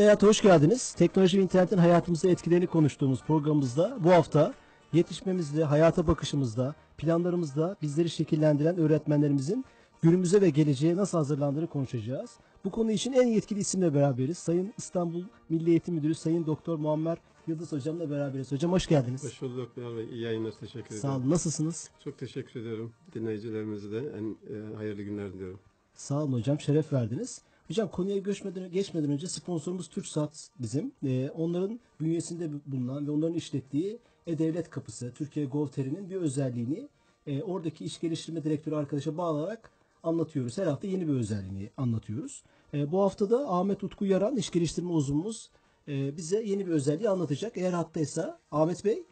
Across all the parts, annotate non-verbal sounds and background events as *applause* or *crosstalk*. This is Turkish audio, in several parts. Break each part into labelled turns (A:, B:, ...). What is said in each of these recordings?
A: Dijital Hayat'a hoş geldiniz. Teknoloji ve internetin hayatımızda etkilerini konuştuğumuz programımızda bu hafta yetişmemizde, hayata bakışımızda, planlarımızda bizleri şekillendiren öğretmenlerimizin günümüze ve geleceğe nasıl hazırlandığını konuşacağız. Bu konu için en yetkili isimle beraberiz. Sayın İstanbul Milli Eğitim Müdürü Sayın Doktor Muammer Yıldız Hocam'la beraberiz. Hocam hoş geldiniz.
B: Hoş bulduk Bilal Bey. İyi yayınlar. Teşekkür ederim.
A: Sağ olun. Nasılsınız?
B: Çok teşekkür ederim. Dinleyicilerimize de en e, hayırlı günler diliyorum.
A: Sağ olun hocam. Şeref verdiniz. Hocam konuya geçmeden, geçmeden önce sponsorumuz TürkSat bizim. Ee, onların bünyesinde bulunan ve onların işlettiği E-Devlet Kapısı, Türkiye Gov.tr'nin bir özelliğini e, oradaki iş geliştirme direktörü arkadaşa bağlayarak anlatıyoruz. Her hafta yeni bir özelliğini anlatıyoruz. E, bu hafta da Ahmet Utku Yaran, iş geliştirme uzmanımız e, bize yeni bir özelliği anlatacak. Eğer hattaysa Ahmet Bey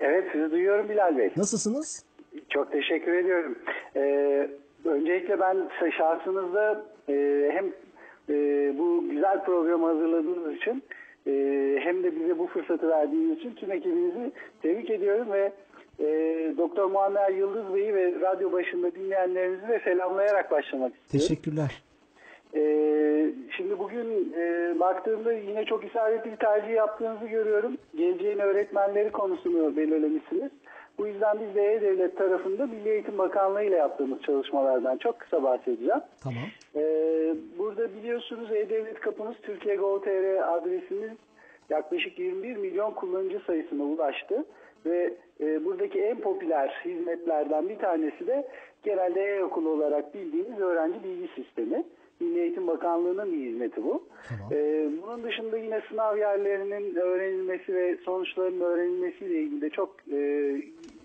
C: Evet sizi duyuyorum Bilal Bey.
A: nasılsınız?
C: Çok teşekkür ediyorum. Ee, öncelikle ben şahsınızda e, hem e, bu güzel programı hazırladığınız için e, hem de bize bu fırsatı verdiğiniz için tüm ekibinizi tebrik ediyorum ve e, Doktor Muammer Yıldız Bey'i ve radyo başında dinleyenlerinizi de selamlayarak başlamak istiyorum.
A: Teşekkürler.
C: Ee, şimdi bugün e, baktığımda yine çok isabetli bir tercih yaptığınızı görüyorum. Geleceğin öğretmenleri konusunu belirlemişsiniz. Bu yüzden biz de E-Devlet tarafında Milli Eğitim Bakanlığı ile yaptığımız çalışmalardan çok kısa bahsedeceğim.
A: Tamam.
C: Ee, burada biliyorsunuz E-Devlet kapımız Türkiye Gov.tr adresimiz yaklaşık 21 milyon kullanıcı sayısına ulaştı. Ve e, buradaki en popüler hizmetlerden bir tanesi de genelde e-okul olarak bildiğimiz öğrenci bilgi sistemi. Milli Eğitim Bakanlığı'nın bir hizmeti bu.
A: Tamam.
C: Ee, bunun dışında yine sınav yerlerinin öğrenilmesi ve sonuçlarının öğrenilmesiyle ilgili de çok e,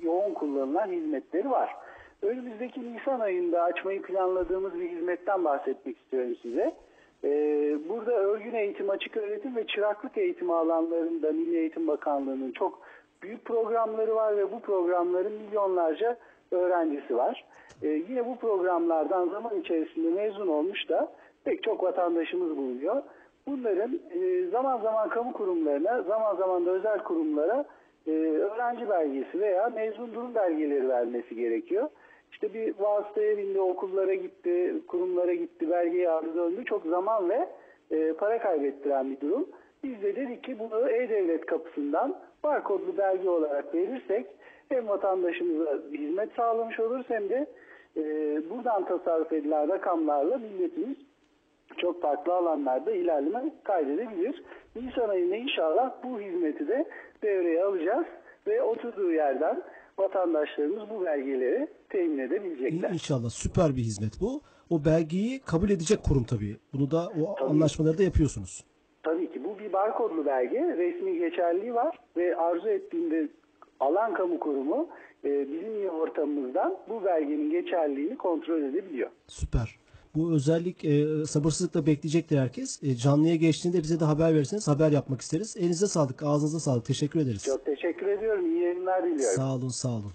C: yoğun kullanılan hizmetleri var. Önümüzdeki Nisan ayında açmayı planladığımız bir hizmetten bahsetmek istiyorum size. Ee, burada örgün eğitim, açık öğretim ve çıraklık eğitimi alanlarında Milli Eğitim Bakanlığı'nın çok büyük programları var ve bu programların milyonlarca öğrencisi var. Ee, yine bu programlardan zaman içerisinde mezun olmuş da pek çok vatandaşımız bulunuyor. Bunların e, zaman zaman kamu kurumlarına, zaman zaman da özel kurumlara e, öğrenci belgesi veya mezun durum belgeleri vermesi gerekiyor. İşte bir vasıtaya bindi, okullara gitti, kurumlara gitti, belgeyi aldı döndü. Çok zaman ve e, para kaybettiren bir durum. Biz de dedik ki bunu E-Devlet kapısından barkodlu belge olarak verirsek hem vatandaşımıza hizmet sağlamış oluruz hem de e, buradan tasarruf edilen rakamlarla milletimiz çok farklı alanlarda ilerleme kaydedebilir. Nisan ayında inşallah bu hizmeti de devreye alacağız ve oturduğu yerden vatandaşlarımız bu belgeleri temin edebilecekler.
A: İnşallah süper bir hizmet bu. O belgeyi kabul edecek kurum tabii. Bunu da o
C: Tabii.
A: anlaşmaları da yapıyorsunuz.
C: Tabii ki bu bir barkodlu belge, resmi geçerliliği var ve arzu ettiğinde alan kamu kurumu e, bizim ortamımızdan bu belgenin geçerliliğini kontrol edebiliyor.
A: Süper. Bu özellik e, sabırsızlıkla bekleyecektir herkes. E, canlıya geçtiğinde bize de haber verirseniz haber yapmak isteriz. Elinize sağlık, ağzınıza sağlık. Teşekkür ederiz.
C: Çok teşekkür ediyorum. İyi yayınlar diliyorum.
A: Sağ olun, sağ olun.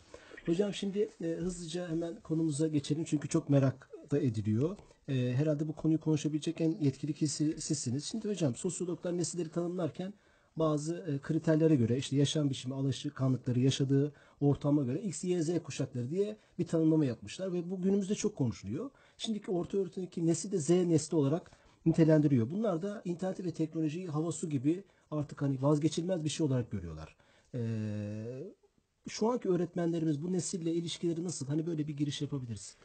A: Hocam şimdi e, hızlıca hemen konumuza geçelim çünkü çok merak da ediliyor. E, herhalde bu konuyu konuşabilecek en yetkili kişi sizsiniz. Şimdi hocam sosyologlar nesilleri tanımlarken bazı e, kriterlere göre işte yaşam biçimi, alışkanlıkları, yaşadığı ortama göre X, Y, Z kuşakları diye bir tanımlama yapmışlar ve bu günümüzde çok konuşuluyor. Şimdiki orta öğretimdeki nesli de Z nesli olarak nitelendiriyor. Bunlar da interneti ve teknolojiyi hava su gibi artık hani vazgeçilmez bir şey olarak görüyorlar. Ee, şu anki öğretmenlerimiz bu nesille ilişkileri nasıl? Hani böyle bir giriş yapabiliriz.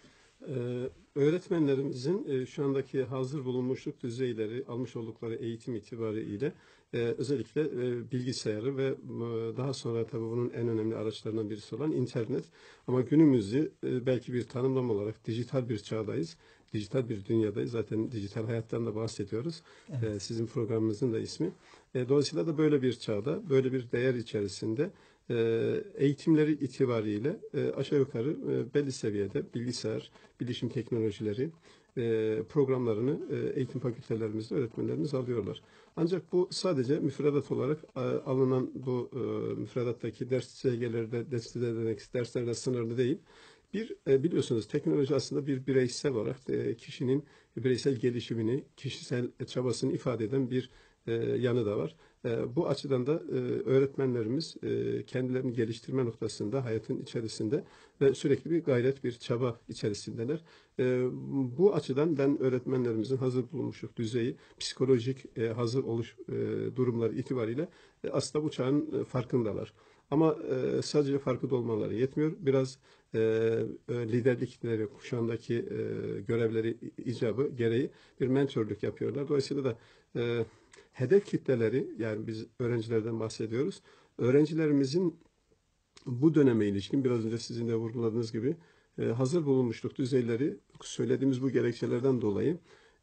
B: Ee, öğretmenlerimizin e, şu andaki hazır bulunmuşluk düzeyleri, almış oldukları eğitim itibariyle e, özellikle e, bilgisayarı ve e, daha sonra tabii bunun en önemli araçlarından birisi olan internet. Ama günümüzü e, belki bir tanımlama olarak dijital bir çağdayız. Dijital bir dünyadayız. Zaten dijital hayattan da bahsediyoruz. E, sizin programınızın da ismi. E, dolayısıyla da böyle bir çağda, böyle bir değer içerisinde eğitimleri itibariyle e, aşağı yukarı e, belli seviyede bilgisayar, bilişim teknolojileri e, programlarını e, eğitim fakültelerimizde öğretmenlerimiz alıyorlar. Ancak bu sadece müfredat olarak e, alınan bu e, müfredattaki ders ders, derslerde sınırlı değil. Bir e, biliyorsunuz teknoloji aslında bir bireysel olarak e, kişinin bireysel gelişimini, kişisel çabasını ifade eden bir e, yanı da var. E, bu açıdan da e, öğretmenlerimiz e, kendilerini geliştirme noktasında hayatın içerisinde ve sürekli bir gayret, bir çaba içerisindeler. E, bu açıdan ben öğretmenlerimizin hazır bulunmuşluk düzeyi, psikolojik e, hazır oluş durumları itibariyle aslında bu çağın farkındalar. Ama sadece farkında olmaları yetmiyor. Biraz e, liderlikleri, kuşağındaki e, görevleri icabı gereği bir mentörlük yapıyorlar. Dolayısıyla da hedef kitleleri yani biz öğrencilerden bahsediyoruz. Öğrencilerimizin bu döneme ilişkin biraz önce sizin de vurguladığınız gibi e, hazır bulunmuşluk düzeyleri söylediğimiz bu gerekçelerden dolayı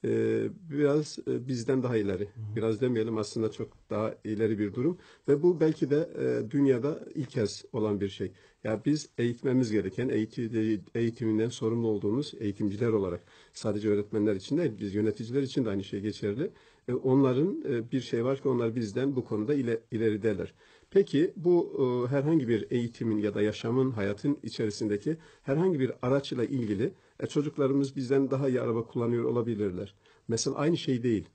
B: e, biraz e, bizden daha ileri. Biraz demeyelim aslında çok daha ileri bir durum ve bu belki de dünyada ilk kez olan bir şey. Ya biz eğitmemiz gereken, eğitim, eğitiminden sorumlu olduğumuz eğitimciler olarak sadece öğretmenler için değil, biz yöneticiler için de aynı şey geçerli. E, onların e, bir şey var ki onlar bizden bu konuda ile, ilerideler. Peki bu e, herhangi bir eğitimin ya da yaşamın, hayatın içerisindeki herhangi bir araçla ilgili çocuklarımız bizden daha iyi araba kullanıyor olabilirler. Mesela aynı şey değil.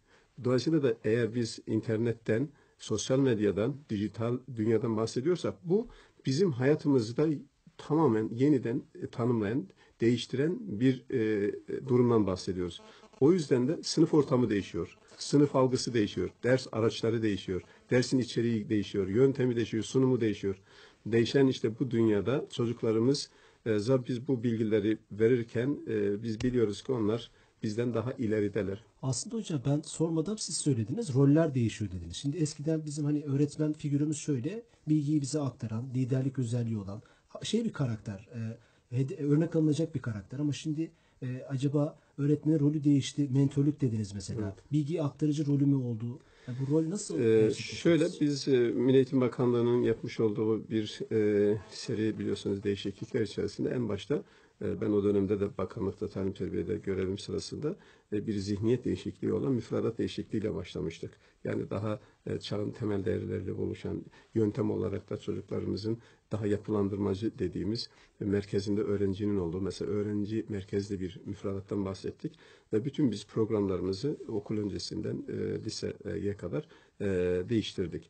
B: Dolayısıyla da eğer biz internetten, sosyal medyadan, dijital dünyadan bahsediyorsak bu bizim hayatımızda tamamen yeniden tanımlayan, değiştiren bir durumdan bahsediyoruz. O yüzden de sınıf ortamı değişiyor. Sınıf algısı değişiyor. Ders araçları değişiyor. Dersin içeriği değişiyor. Yöntemi değişiyor. Sunumu değişiyor. Değişen işte bu dünyada çocuklarımız e, biz bu bilgileri verirken e, biz biliyoruz ki onlar bizden daha ilerideler.
A: Aslında hocam ben sormadan siz söylediniz. Roller değişiyor dediniz. Şimdi eskiden bizim hani öğretmen figürümüz şöyle. Bilgiyi bize aktaran, liderlik özelliği olan şey bir karakter. E, örnek alınacak bir karakter ama şimdi e, acaba öğretmenin rolü değişti. Mentörlük dediniz mesela. Evet. Bilgi aktarıcı rolü mü oldu? Yani bu rol nasıl?
B: Ee, şöyle biz e, Milli Eğitim Bakanlığı'nın yapmış olduğu bir e, seri biliyorsunuz değişiklikler içerisinde en başta e, ben o dönemde de bakanlıkta talim terbiyede görevim sırasında e, bir zihniyet değişikliği olan müfredat değişikliğiyle başlamıştık. Yani daha e, çağın temel değerleriyle oluşan yöntem olarak da çocuklarımızın daha yapılandırmacı dediğimiz merkezinde öğrencinin olduğu mesela öğrenci merkezli bir müfredattan bahsettik ve bütün biz programlarımızı okul öncesinden liseye kadar değiştirdik.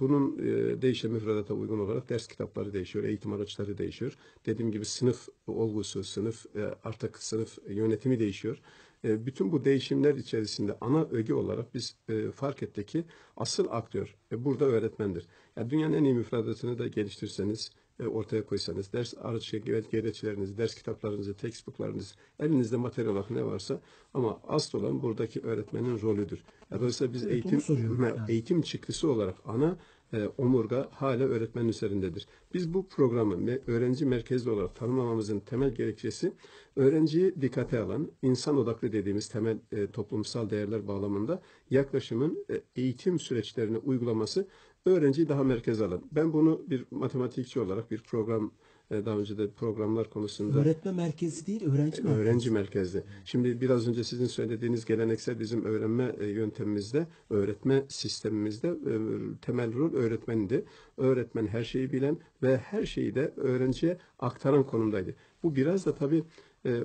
B: Bunun değişen müfredata uygun olarak ders kitapları değişiyor, eğitim araçları değişiyor. Dediğim gibi sınıf olgusu, sınıf artık sınıf yönetimi değişiyor. E, bütün bu değişimler içerisinde ana öge olarak biz e, fark ettik ki asıl aktör e, burada öğretmendir. Yani dünyanın en iyi müfredatını da geliştirseniz, ortaya koysanız, ders araç gereçleriniz, ders kitaplarınızı, textbooklarınız, elinizde materyal olarak ne varsa ama asıl olan buradaki öğretmenin rolüdür. Dolayısıyla biz
A: evet,
B: eğitim
A: yani.
B: eğitim çıktısı olarak ana e, omurga hala öğretmenin üzerindedir. Biz bu programı ve öğrenci merkezli olarak tanımlamamızın temel gerekçesi öğrenciyi dikkate alan, insan odaklı dediğimiz temel e, toplumsal değerler bağlamında yaklaşımın e, eğitim süreçlerine uygulaması öğrenciyi daha merkeze alan. Ben bunu bir matematikçi olarak bir program e, daha önce de programlar konusunda
A: öğretme merkezi değil öğrenci merkezi.
B: Öğrenci merkezli. Şimdi biraz önce sizin söylediğiniz geleneksel bizim öğrenme e, yöntemimizde, öğretme sistemimizde e, temel rol öğretmendi. Öğretmen her şeyi bilen ve her şeyi de öğrenciye aktaran konumdaydı. Bu biraz da tabii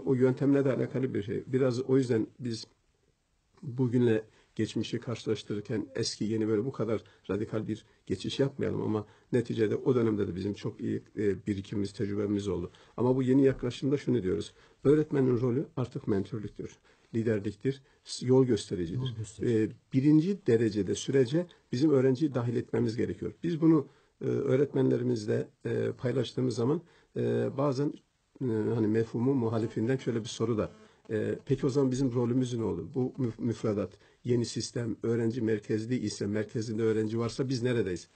B: o yöntemle de alakalı bir şey. Biraz o yüzden biz bugünle geçmişi karşılaştırırken eski yeni böyle bu kadar radikal bir geçiş yapmayalım ama neticede o dönemde de bizim çok iyi e, birikimimiz, tecrübemiz oldu. Ama bu yeni yaklaşımda şunu diyoruz. Öğretmenin rolü artık mentörlüktür, liderliktir, yol göstericidir. Yol gösterici. E, birinci derecede sürece bizim öğrenciyi dahil etmemiz gerekiyor. Biz bunu e, öğretmenlerimizle e, paylaştığımız zaman e, bazen e, hani mefhumu muhalifinden şöyle bir soru da e, peki o zaman bizim rolümüz ne olur? Bu müfredat, yeni sistem, öğrenci merkezli ise, merkezinde öğrenci varsa biz neredeyiz?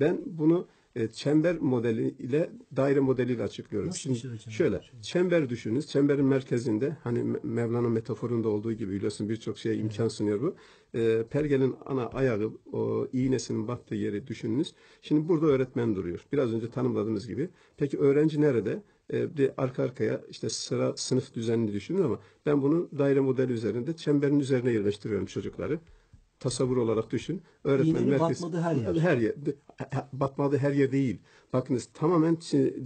B: Ben bunu e, çember modeli ile daire modeliyle açıklıyoruz.
A: Nasıl
B: Şimdi
A: hocam?
B: şöyle çember düşününüz. Çemberin merkezinde hani Me- Mevlana metaforunda olduğu gibi biliyorsun birçok şeye imkan sunuyor bu. E, pergelin ana ayağı o iğnesinin battığı yeri düşününüz. Şimdi burada öğretmen duruyor. Biraz önce tanımladığımız gibi. Peki öğrenci nerede? E, bir arka arkaya işte sıra sınıf düzenini düşünün ama ben bunu daire modeli üzerinde çemberin üzerine yerleştiriyorum çocukları. Tasavvur olarak düşün. Öğretmen
A: İğnenin
B: merkez-
A: batmadığı her yer.
B: Her yer. Batmadığı her yer değil. Bakınız tamamen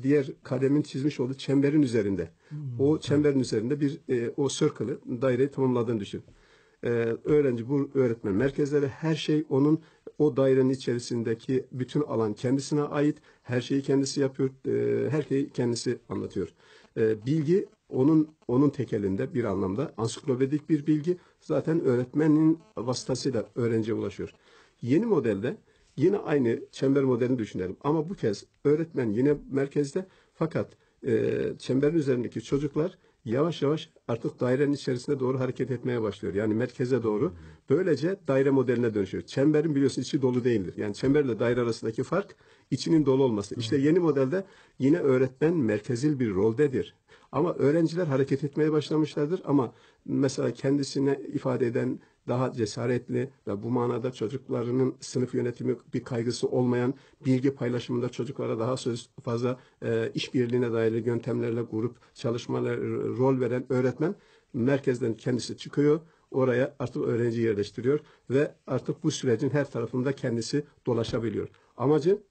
B: diğer kalemin çizmiş olduğu çemberin üzerinde.
A: Hmm,
B: o çemberin üzerinde bir e, o circle'ı, daireyi tamamladığını düşün. Ee, öğrenci bu öğretmen merkezde ve her şey onun o dairenin içerisindeki bütün alan kendisine ait. Her şeyi kendisi yapıyor. e, her şeyi kendisi anlatıyor. E, bilgi onun onun tek elinde bir anlamda ansiklopedik bir bilgi zaten öğretmenin vasıtasıyla öğrenciye ulaşıyor. Yeni modelde yine aynı çember modelini düşünelim ama bu kez öğretmen yine merkezde fakat e, çemberin üzerindeki çocuklar yavaş yavaş artık dairenin içerisine doğru hareket etmeye başlıyor. Yani merkeze doğru. Böylece daire modeline dönüşüyor. Çemberin biliyorsun içi dolu değildir. Yani çemberle daire arasındaki fark içinin dolu olması. İşte yeni modelde yine öğretmen merkezil bir roldedir. Ama öğrenciler hareket etmeye başlamışlardır ama mesela kendisine ifade eden daha cesaretli ve bu manada çocuklarının sınıf yönetimi bir kaygısı olmayan bilgi paylaşımında çocuklara daha söz fazla e, işbirliğine dair yöntemlerle grup çalışmalar rol veren öğretmen merkezden kendisi çıkıyor. Oraya artık öğrenci yerleştiriyor ve artık bu sürecin her tarafında kendisi dolaşabiliyor. Amacı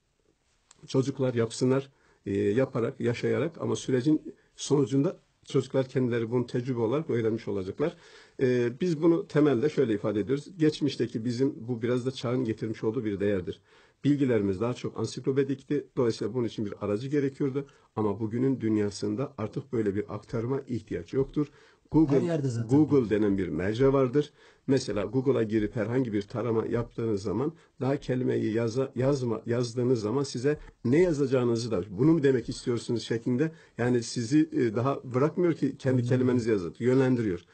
B: çocuklar yapsınlar, e, yaparak, yaşayarak ama sürecin sonucunda çocuklar kendileri bunu tecrübe olarak öğrenmiş olacaklar. E, biz bunu temelde şöyle ifade ediyoruz. Geçmişteki bizim bu biraz da çağın getirmiş olduğu bir değerdir. Bilgilerimiz daha çok ansiklopedikti. Dolayısıyla bunun için bir aracı gerekiyordu. Ama bugünün dünyasında artık böyle bir aktarma ihtiyaç yoktur. Google,
A: Her yerde zaten
B: Google denen bir merce vardır. Mesela Google'a girip herhangi bir tarama yaptığınız zaman daha kelimeyi yaza, yazma, yazdığınız zaman size ne yazacağınızı da bunu mu demek istiyorsunuz şeklinde yani sizi e, daha bırakmıyor ki kendi kelimenizi yazın. Yönlendiriyor.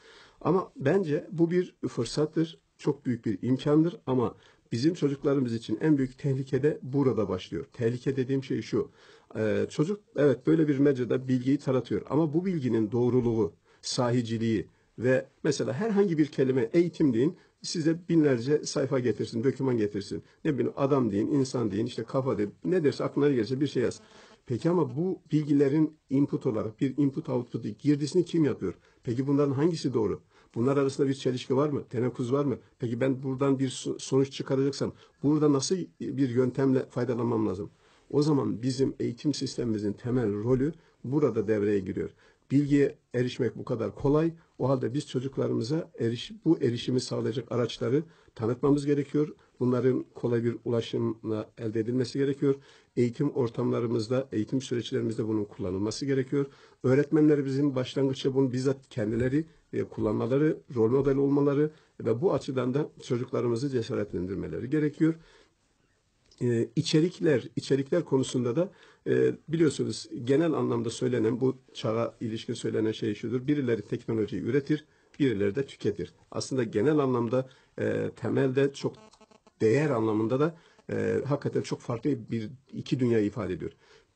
B: Ama bence bu bir fırsattır. Çok büyük bir imkandır ama bizim çocuklarımız için en büyük tehlike de burada başlıyor. Tehlike dediğim şey şu. Ee, çocuk evet böyle bir mecrada bilgiyi taratıyor ama bu bilginin doğruluğu, sahiciliği ve mesela herhangi bir kelime eğitim deyin size binlerce sayfa getirsin, doküman getirsin. Ne bileyim adam deyin, insan deyin, işte kafa deyin. Ne derse aklına gelirse bir şey yaz. Peki ama bu bilgilerin input olarak bir input output girdisini kim yapıyor? Peki bunların hangisi doğru? Bunlar arasında bir çelişki var mı? Tenakuz var mı? Peki ben buradan bir so- sonuç çıkaracaksam burada nasıl bir yöntemle faydalanmam lazım? O zaman bizim eğitim sistemimizin temel rolü burada devreye giriyor. Bilgiye erişmek bu kadar kolay. O halde biz çocuklarımıza eriş, bu erişimi sağlayacak araçları tanıtmamız gerekiyor. Bunların kolay bir ulaşımla elde edilmesi gerekiyor. Eğitim ortamlarımızda, eğitim süreçlerimizde bunun kullanılması gerekiyor. Öğretmenlerimizin başlangıçta bunu bizzat kendileri e, kullanmaları, rol model olmaları ve bu açıdan da çocuklarımızı cesaretlendirmeleri gerekiyor. Ee, içerikler, içerikler konusunda da e, biliyorsunuz genel anlamda söylenen bu çağa ilişkin söylenen şey şudur. Birileri teknolojiyi üretir, birileri de tüketir. Aslında genel anlamda e, temelde çok değer anlamında da e, hakikaten çok farklı bir iki dünya ifade ediyor.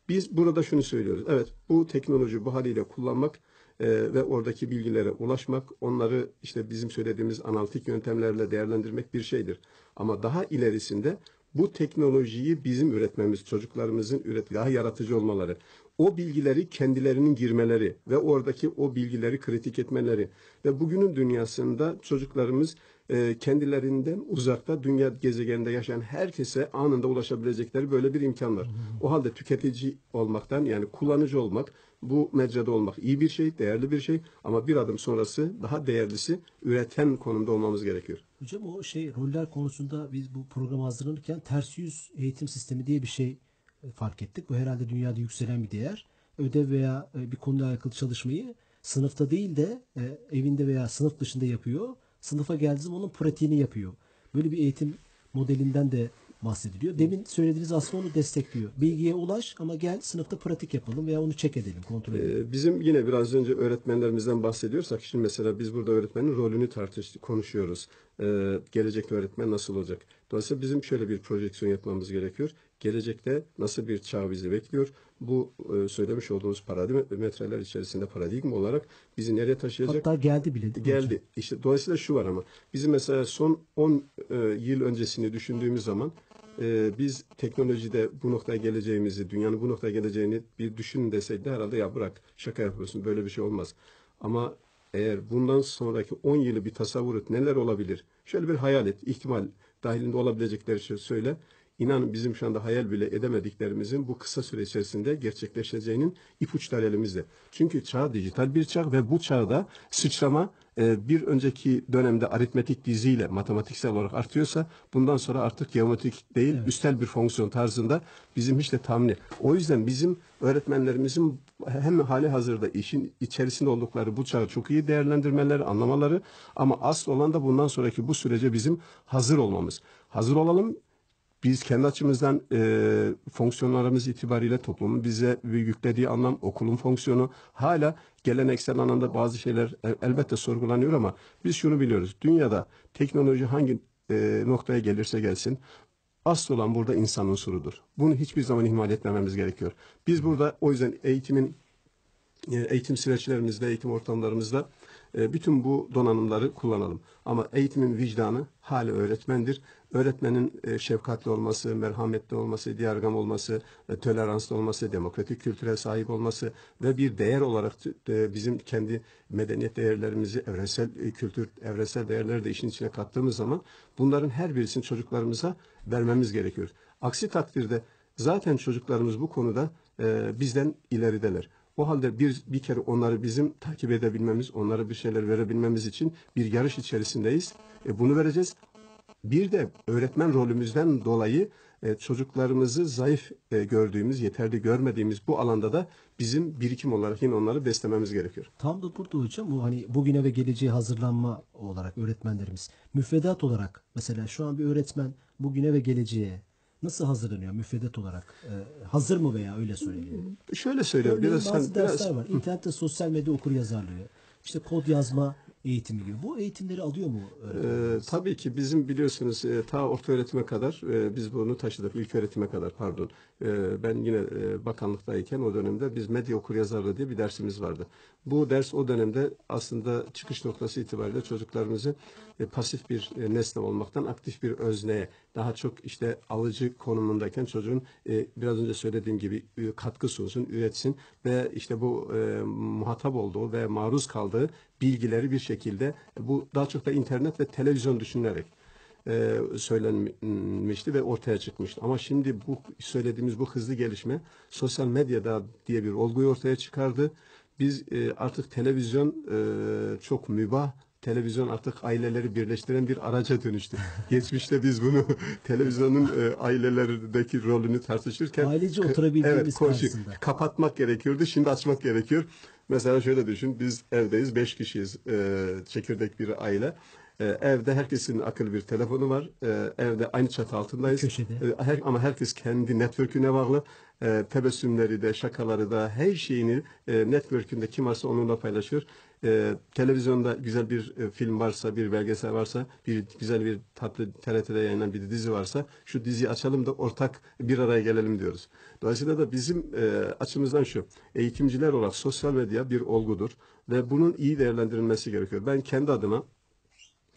B: Biz burada şunu söylüyoruz. Evet bu teknoloji bu haliyle kullanmak e, ve oradaki bilgilere ulaşmak, onları işte bizim söylediğimiz analitik yöntemlerle değerlendirmek bir şeydir. Ama daha ilerisinde bu teknolojiyi bizim üretmemiz, çocuklarımızın üret daha yaratıcı olmaları, o bilgileri kendilerinin girmeleri ve oradaki o bilgileri kritik etmeleri ve bugünün dünyasında çocuklarımız e, kendilerinden uzakta dünya gezegeninde yaşayan herkese anında ulaşabilecekleri böyle bir imkan var. O halde tüketici olmaktan yani kullanıcı olmak, bu mecrada olmak iyi bir şey, değerli bir şey ama bir adım sonrası daha değerlisi üreten konumda olmamız gerekiyor.
A: Hocam o şey roller konusunda biz bu programa hazırlanırken ters yüz eğitim sistemi diye bir şey e, fark ettik. Bu herhalde dünyada yükselen bir değer. Ödev veya e, bir konuyla alakalı çalışmayı sınıfta değil de e, evinde veya sınıf dışında yapıyor. Sınıfa geldiği onun pratiğini yapıyor. Böyle bir eğitim modelinden de bahsediliyor. Demin söylediğiniz aslında onu destekliyor. Bilgiye ulaş ama gel sınıfta pratik yapalım veya onu çek edelim, kontrol edelim.
B: Ee, Bizim yine biraz önce öğretmenlerimizden bahsediyorsak şimdi mesela biz burada öğretmenin rolünü tartıştık, konuşuyoruz. Ee, gelecekte öğretmen nasıl olacak? Dolayısıyla bizim şöyle bir projeksiyon yapmamız gerekiyor. gelecekte nasıl bir çağ bizi bekliyor? Bu e, söylemiş olduğumuz paradigmalar içerisinde paradigma olarak bizi nereye taşıyacak?
A: Hatta geldi bile değil mi hocam?
B: Geldi. İşte dolayısıyla şu var ama bizim mesela son 10 e, yıl öncesini düşündüğümüz zaman e, biz teknolojide bu noktaya geleceğimizi, dünyanın bu noktaya geleceğini bir düşünün deseydi de herhalde ya bırak şaka yapıyorsun böyle bir şey olmaz. Ama eğer bundan sonraki 10 yılı bir tasavvur et neler olabilir? Şöyle bir hayal et, ihtimal dahilinde olabilecekleri şey söyle. İnanın bizim şu anda hayal bile edemediklerimizin bu kısa süre içerisinde gerçekleşeceğinin ipuçları elimizde. Çünkü çağ dijital bir çağ ve bu çağda sıçrama bir önceki dönemde aritmetik diziyle matematiksel olarak artıyorsa bundan sonra artık geometrik değil üstel bir fonksiyon tarzında bizim hiç de tahmini. O yüzden bizim öğretmenlerimizin hem hali hazırda işin içerisinde oldukları bu çağı çok iyi değerlendirmeleri, anlamaları ama asıl olan da bundan sonraki bu sürece bizim hazır olmamız. Hazır olalım biz kendi açımızdan e, fonksiyonlarımız itibariyle toplumun bize yüklediği anlam, okulun fonksiyonu hala geleneksel anlamda bazı şeyler e, elbette sorgulanıyor ama biz şunu biliyoruz. Dünyada teknoloji hangi e, noktaya gelirse gelsin asıl olan burada insan unsurudur. Bunu hiçbir zaman ihmal etmememiz gerekiyor. Biz burada o yüzden eğitimin e, eğitim süreçlerimizde, eğitim ortamlarımızda e, bütün bu donanımları kullanalım. Ama eğitimin vicdanı hala öğretmendir. Öğretmenin e, şefkatli olması, merhametli olması, diyargam olması, e, toleranslı olması, demokratik kültüre sahip olması ve bir değer olarak e, bizim kendi medeniyet değerlerimizi, evrensel kültür, evrensel değerleri de işin içine kattığımız zaman bunların her birisini çocuklarımıza vermemiz gerekiyor. Aksi takdirde zaten çocuklarımız bu konuda bizden ilerideler. O halde bir, bir kere onları bizim takip edebilmemiz, onlara bir şeyler verebilmemiz için bir yarış içerisindeyiz. E, bunu vereceğiz. Bir de öğretmen rolümüzden dolayı e, çocuklarımızı zayıf e, gördüğümüz, yeterli görmediğimiz bu alanda da bizim birikim olarak yine onları beslememiz gerekiyor.
A: Tam da burada hocam bu hani bugüne ve geleceğe hazırlanma olarak öğretmenlerimiz müfredat olarak mesela şu an bir öğretmen bugüne ve geleceğe nasıl hazırlanıyor müfredat olarak? Ee, hazır mı veya öyle söyleyelim?
B: Şöyle söyleyeyim. Biraz,
A: bazı
B: hani,
A: dersler
B: biraz,
A: var. İnternette sosyal medya okur yazarlığı, işte kod yazma eğitimi gibi. Bu eğitimleri alıyor mu?
B: Ee, tabii ki bizim biliyorsunuz e, ta orta öğretime kadar e, biz bunu taşıdık. İlk öğretime kadar pardon. E, ben yine e, bakanlıktayken o dönemde biz medya okur yazarlığı diye bir dersimiz vardı. Bu ders o dönemde aslında çıkış noktası itibariyle çocuklarımızı e, pasif bir e, nesne olmaktan aktif bir özneye daha çok işte alıcı konumundayken çocuğun biraz önce söylediğim gibi katkı sunsun, üretsin ve işte bu muhatap olduğu ve maruz kaldığı bilgileri bir şekilde bu daha çok da internet ve televizyon düşünülerek e, söylenmişti ve ortaya çıkmıştı. Ama şimdi bu söylediğimiz bu hızlı gelişme sosyal medyada diye bir olguyu ortaya çıkardı. Biz e, artık televizyon e, çok mübah televizyon artık aileleri birleştiren bir araca dönüştü. *laughs* Geçmişte biz bunu *laughs* televizyonun e, ailelerdeki rolünü tartışırken
A: Ailece oturabildiğimiz
B: evet,
A: karşısında.
B: kapatmak gerekiyordu. Şimdi açmak gerekiyor. Mesela şöyle düşün. Biz evdeyiz. Beş kişiyiz. E, çekirdek bir aile. E, evde herkesin akıllı bir telefonu var. E, evde aynı çatı altındayız.
A: Köşede.
B: E, her, ama herkes kendi network'üne bağlı. E, tebessümleri de, şakaları da, her şeyini e, network'ünde kim varsa onunla paylaşıyor. E, televizyonda güzel bir e, film varsa, bir belgesel varsa, bir güzel bir tatlı TRT'de yayınlanan bir dizi varsa şu diziyi açalım da ortak bir araya gelelim diyoruz. Dolayısıyla da bizim e, açımızdan şu, eğitimciler olarak sosyal medya bir olgudur ve bunun iyi değerlendirilmesi gerekiyor. Ben kendi adıma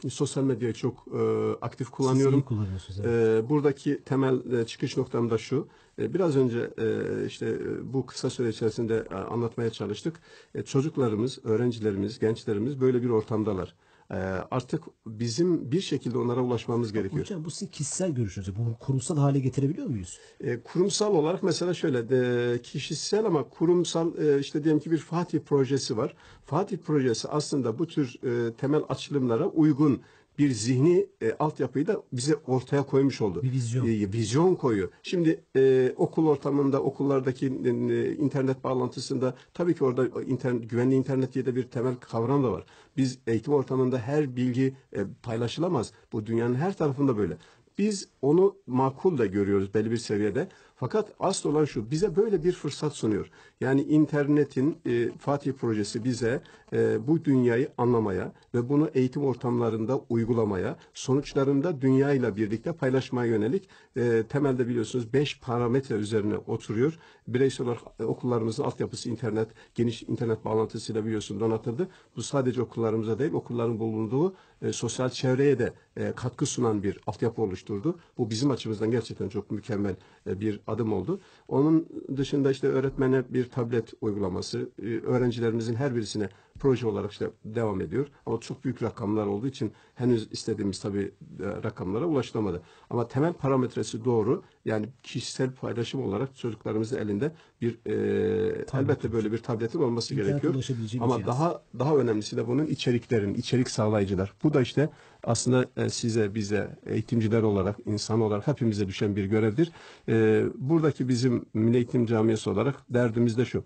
B: sosyal medyayı çok e, aktif
A: Siz
B: kullanıyorum.
A: iyi kullanıyorsunuz. evet.
B: Ee, buradaki temel e, çıkış noktam da şu. E, biraz önce e, işte e, bu kısa süre içerisinde e, anlatmaya çalıştık. E, çocuklarımız, öğrencilerimiz, gençlerimiz böyle bir ortamdalar. E, artık bizim bir şekilde onlara ulaşmamız gerekiyor.
A: Hocam bu sizin kişisel görüşünüz. Bunu kurumsal hale getirebiliyor muyuz?
B: E, kurumsal olarak mesela şöyle de, kişisel ama kurumsal e, işte diyelim ki bir Fatih projesi var. Fatih projesi aslında bu tür e, temel açılımlara uygun bir zihni e, altyapıyı da bize ortaya koymuş oldu.
A: Bir vizyon.
B: E, vizyon koyuyor. Şimdi e, okul ortamında, okullardaki e, internet bağlantısında tabii ki orada internet, güvenli internet diye de bir temel kavram da var. Biz eğitim ortamında her bilgi e, paylaşılamaz. Bu dünyanın her tarafında böyle. Biz onu makul da görüyoruz belli bir seviyede. Fakat asıl olan şu, bize böyle bir fırsat sunuyor. Yani internetin e, Fatih projesi bize e, bu dünyayı anlamaya ve bunu eğitim ortamlarında uygulamaya, sonuçlarında dünyayla birlikte paylaşmaya yönelik e, temelde biliyorsunuz 5 parametre üzerine oturuyor. Bireysel olarak e, okullarımızın altyapısı internet, geniş internet bağlantısıyla biliyorsun donatıldı. Bu sadece okullarımıza değil, okulların bulunduğu e, sosyal çevreye de e, katkı sunan bir altyapı oluşturdu. Bu bizim açımızdan gerçekten çok mükemmel e, bir adım oldu. Onun dışında işte öğretmene bir tablet uygulaması, e, öğrencilerimizin her birisine proje olarak işte devam ediyor. Ama çok büyük rakamlar olduğu için henüz istediğimiz tabii e, rakamlara ulaşılamadı. Ama temel parametresi doğru. Yani kişisel paylaşım olarak çocuklarımızın elinde bir e, elbette böyle bir tabletin olması gerekiyor. Ama
A: cihaz.
B: daha daha önemlisi de bunun içeriklerin, içerik sağlayıcılar. Bu da işte aslında e, size, bize, eğitimciler olarak, insan olarak hepimize düşen bir görevdir. E, buradaki bizim Milli Eğitim Camiası olarak derdimiz de şu.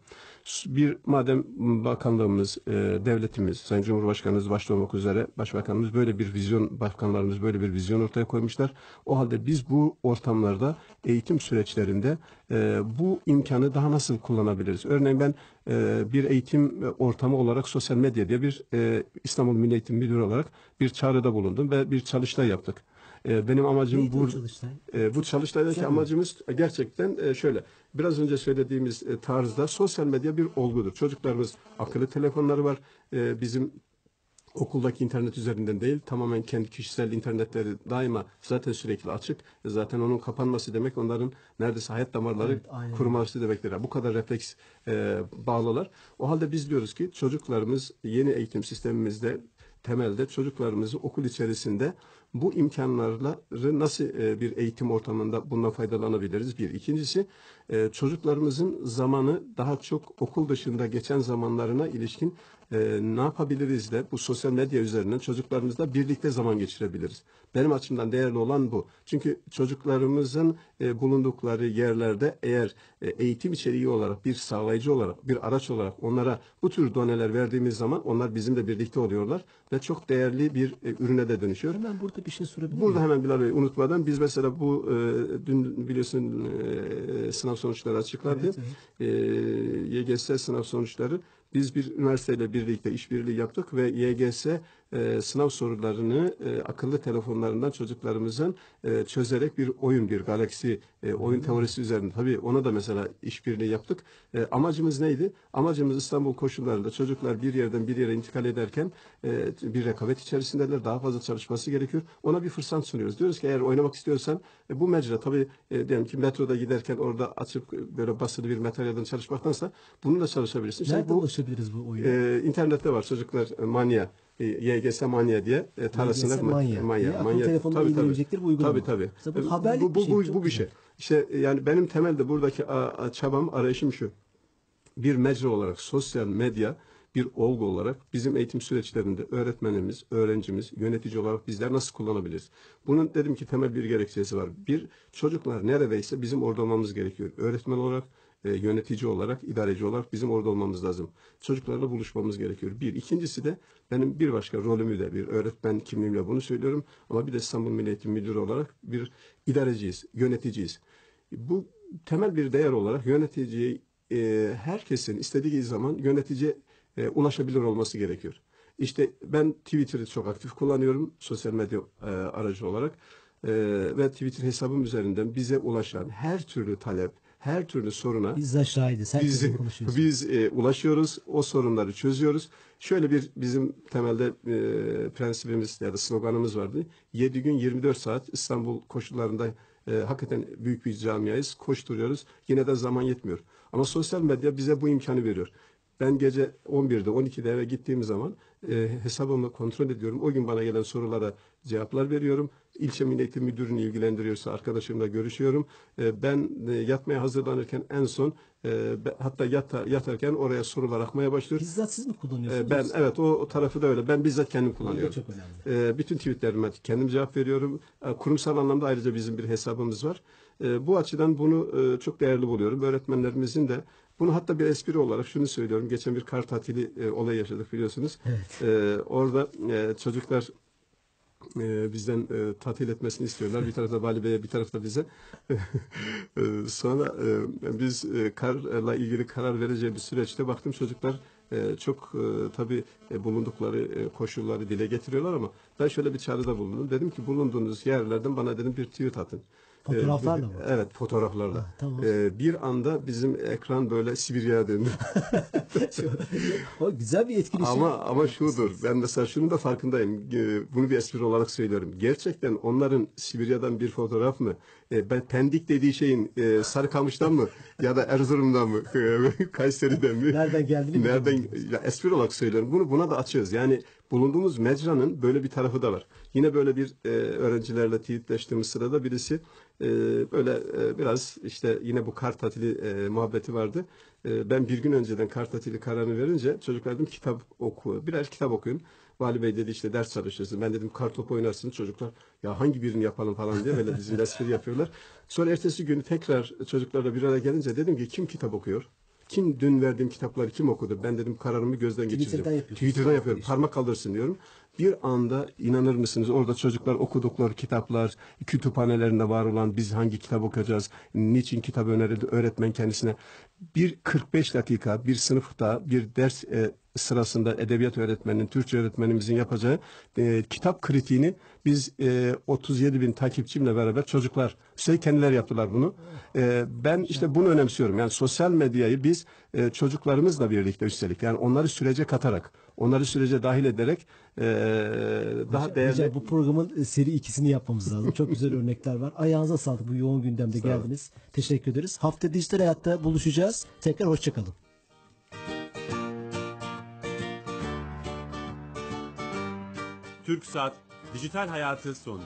B: Bir madem bakanlığımız, e, devletimiz, Sayın Cumhurbaşkanımız başta olmak üzere Başbakanımız böyle bir vizyon, başkanlarımız böyle bir vizyon ortaya koymuşlar. O halde biz bu ortamlarda eğitim süreçlerinde e, bu imkanı daha nasıl kullanabiliriz? Örneğin ben e, bir eğitim ortamı olarak sosyal medya diye bir e, İstanbul Milli Eğitim Müdürü olarak bir çağrıda bulundum ve bir çalıştay yaptık. E, benim amacım
A: Neydi
B: bu
A: çalıştay?
B: e, bu çalıştaydaki
A: mi?
B: amacımız gerçekten e, şöyle. Biraz önce söylediğimiz e, tarzda sosyal medya bir olgudur. Çocuklarımız akıllı telefonları var. Bizim okuldaki internet üzerinden değil tamamen kendi kişisel internetleri daima zaten sürekli açık. Zaten onun kapanması demek onların neredeyse hayat damarları
A: Evet, aynen.
B: kuruması demektir. Bu kadar refleks e, bağlılar. O halde biz diyoruz ki çocuklarımız yeni eğitim sistemimizde temelde çocuklarımızı okul içerisinde bu imkanları nasıl e, bir eğitim ortamında bundan faydalanabiliriz? Bir. İkincisi e, çocuklarımızın zamanı daha çok okul dışında geçen zamanlarına ilişkin e, ne yapabiliriz de bu sosyal medya üzerinden çocuklarımızla birlikte zaman geçirebiliriz. Benim açımdan değerli olan bu. Çünkü çocuklarımızın bulundukları yerlerde eğer eğitim içeriği olarak bir sağlayıcı olarak bir araç olarak onlara bu tür doneler verdiğimiz zaman onlar bizimle birlikte oluyorlar ve çok değerli bir ürüne de dönüşüyor.
A: Hemen burada bir şey sorabilir
B: Burada hemen Bilal Bey unutmadan biz mesela bu e, dün biliyorsun e, sınav sonuçları açıklandı.
A: Evet,
B: E, YGS sınav sonuçları biz bir üniversiteyle birlikte işbirliği yaptık ve YGS e, sınav sorularını e, akıllı telefonlarından çocuklarımızın e, çözerek bir oyun, bir galaksi e, oyun teorisi üzerinde. Tabii ona da mesela işbirliği yaptık. E, amacımız neydi? Amacımız İstanbul koşullarında çocuklar bir yerden bir yere intikal ederken e, bir rekabet içerisindeler. Daha fazla çalışması gerekiyor. Ona bir fırsat sunuyoruz. Diyoruz ki eğer oynamak istiyorsan e, bu mecra tabii e, diyelim ki metroda giderken orada açıp e, böyle basılı bir materyalden çalışmaktansa bununla çalışabilirsin. İşte
A: Nerede
B: bu
A: ulaşabiliriz bu oyuna?
B: e, internette var çocuklar e, manya e, YGS manya diye e, tarasınlar.
A: YGS Manya diye akıllı telefonda
B: Tabii, tabii.
A: bir uygulama.
B: Tabii tabii.
A: Mesela bu
B: E,
A: haberlik
B: bu, bu,
A: bir şey,
B: bu, bu bir şey. İşte yani benim temelde buradaki a, a, çabam, arayışım şu. Bir mecra olarak sosyal medya bir olgu olarak bizim eğitim süreçlerinde öğretmenimiz, öğrencimiz, yönetici olarak bizler nasıl kullanabiliriz? Bunun dedim ki temel bir gerekçesi var. Bir, çocuklar neredeyse bizim orada olmamız gerekiyor. Öğretmen olarak, e, yönetici olarak, idareci olarak bizim orada olmamız lazım. Çocuklarla buluşmamız gerekiyor. Bir. ikincisi de benim bir başka rolümü de bir öğretmen kimliğimle bunu söylüyorum. Ama bir de İstanbul Milli Eğitim Müdürü olarak bir idareciyiz, yöneticiyiz. Bu temel bir değer olarak yöneticiyi e, herkesin istediği zaman yöneticiye e, ulaşabilir olması gerekiyor. İşte ben Twitter'ı çok aktif kullanıyorum sosyal medya e, aracı olarak E, ve Twitter hesabım üzerinden bize ulaşan her türlü talep, her türlü soruna
A: Biz şahidiz.
B: biz, biz e, ulaşıyoruz, o sorunları çözüyoruz. Şöyle bir bizim temelde e, prensibimiz ya da sloganımız vardı. 7 gün 24 saat İstanbul koşullarında e, hakikaten büyük bir camiayız, koşturuyoruz. Yine de zaman yetmiyor. Ama sosyal medya bize bu imkanı veriyor. Ben gece 11'de 12'de eve gittiğim zaman e, hesabımı kontrol ediyorum. O gün bana gelen sorulara cevaplar veriyorum. İlçe Milli Eğitim Müdürünü ilgilendiriyorsa arkadaşımla görüşüyorum. E, ben e, yatmaya hazırlanırken en son e, hatta yata, yatarken oraya sorular akmaya başlıyor.
A: Bizzat siz mi kullanıyorsunuz?
B: E, ben evet o, o tarafı da öyle. Ben bizzat kendim kullanıyorum.
A: çok önemli.
B: E, bütün tweetlerime kendim cevap veriyorum. E, kurumsal anlamda ayrıca bizim bir hesabımız var. E, bu açıdan bunu e, çok değerli buluyorum. Öğretmenlerimizin de bunu hatta bir espri olarak şunu söylüyorum. Geçen bir kar tatili e, olayı yaşadık biliyorsunuz. E, orada e, çocuklar e, bizden e, tatil etmesini istiyorlar. Bir tarafta Bali Bey'e bir tarafta bize. *laughs* E, Sonra e, biz e, karla ilgili karar vereceğimiz süreçte baktım çocuklar e, çok e, tabii e, bulundukları e, koşulları dile getiriyorlar ama ben şöyle bir çağrıda bulundum. Dedim ki bulunduğunuz yerlerden bana dedim bir tweet atın.
A: Fotoğraflarla
B: E,
A: mı?
B: Evet fotoğraflarla.
A: Ha, tamam.
B: E, bir anda bizim ekran böyle Sibirya'ya döndü. *laughs*
A: o güzel bir etkileşim.
B: Ama ama şudur. Ben mesela şunun da farkındayım. Ee, Bunu bir espri olarak söylüyorum. Gerçekten onların Sibirya'dan bir fotoğraf mı? E, Ben Pendik dediği şeyin e, Sarıkamış'tan mı ya da Erzurum'dan mı? e, *laughs* Kayseri'den mi?
A: Nereden geldiğini
B: Nereden ya espri olarak söylüyorum. Bunu buna da açığız. Yani bulunduğumuz mecranın böyle bir tarafı da var. Yine böyle bir e, öğrencilerle teyitleştiğimiz sırada birisi e, böyle e, biraz işte yine bu kar tatili e, muhabbeti vardı. E, ben bir gün önceden kar tatili kararını verince çocuklar dedim kitap oku. Birer kitap okuyun. Vali Bey dedi işte ders çalışırsın. Ben dedim kar topu oynarsınız. Çocuklar ya hangi birini yapalım falan diye böyle bizim espri yapıyorlar. Sonra ertesi günü tekrar çocuklarla bir araya gelince dedim ki kim kitap okuyor? Kim dün verdiğim kitapları kim okudu? Ben dedim kararımı gözden geçireceğim.
A: Twitter'dan.
B: Twitter'dan yapıyorum. Parmak kaldırsın diyorum. Bir anda inanır mısınız orada çocuklar okudukları kitaplar, kütüphanelerinde var olan biz hangi kitap okuyacağız, niçin kitap önerildi öğretmen kendisine. Bir 45 dakika bir sınıfta bir ders e, sırasında edebiyat öğretmeninin, Türkçe öğretmenimizin yapacağı e, kitap kritiğini biz e, 37 bin takipçimle beraber çocuklar, üstelik kendileri yaptılar bunu. E, ben işte bunu önemsiyorum. Yani sosyal medyayı biz e, çocuklarımızla birlikte üstelik yani onları sürece katarak, onları sürece dahil ederek e, daha değerli...
A: Hocam bu programın seri ikisini yapmamız lazım. Çok güzel *laughs* örnekler var. Ayağınıza sağlık bu yoğun gündemde geldiniz. Teşekkür ederiz. Hafta dijital hayatta buluşacağız. Tekrar hoşçakalın.
D: TürkSat Dijital Hayatı sondu.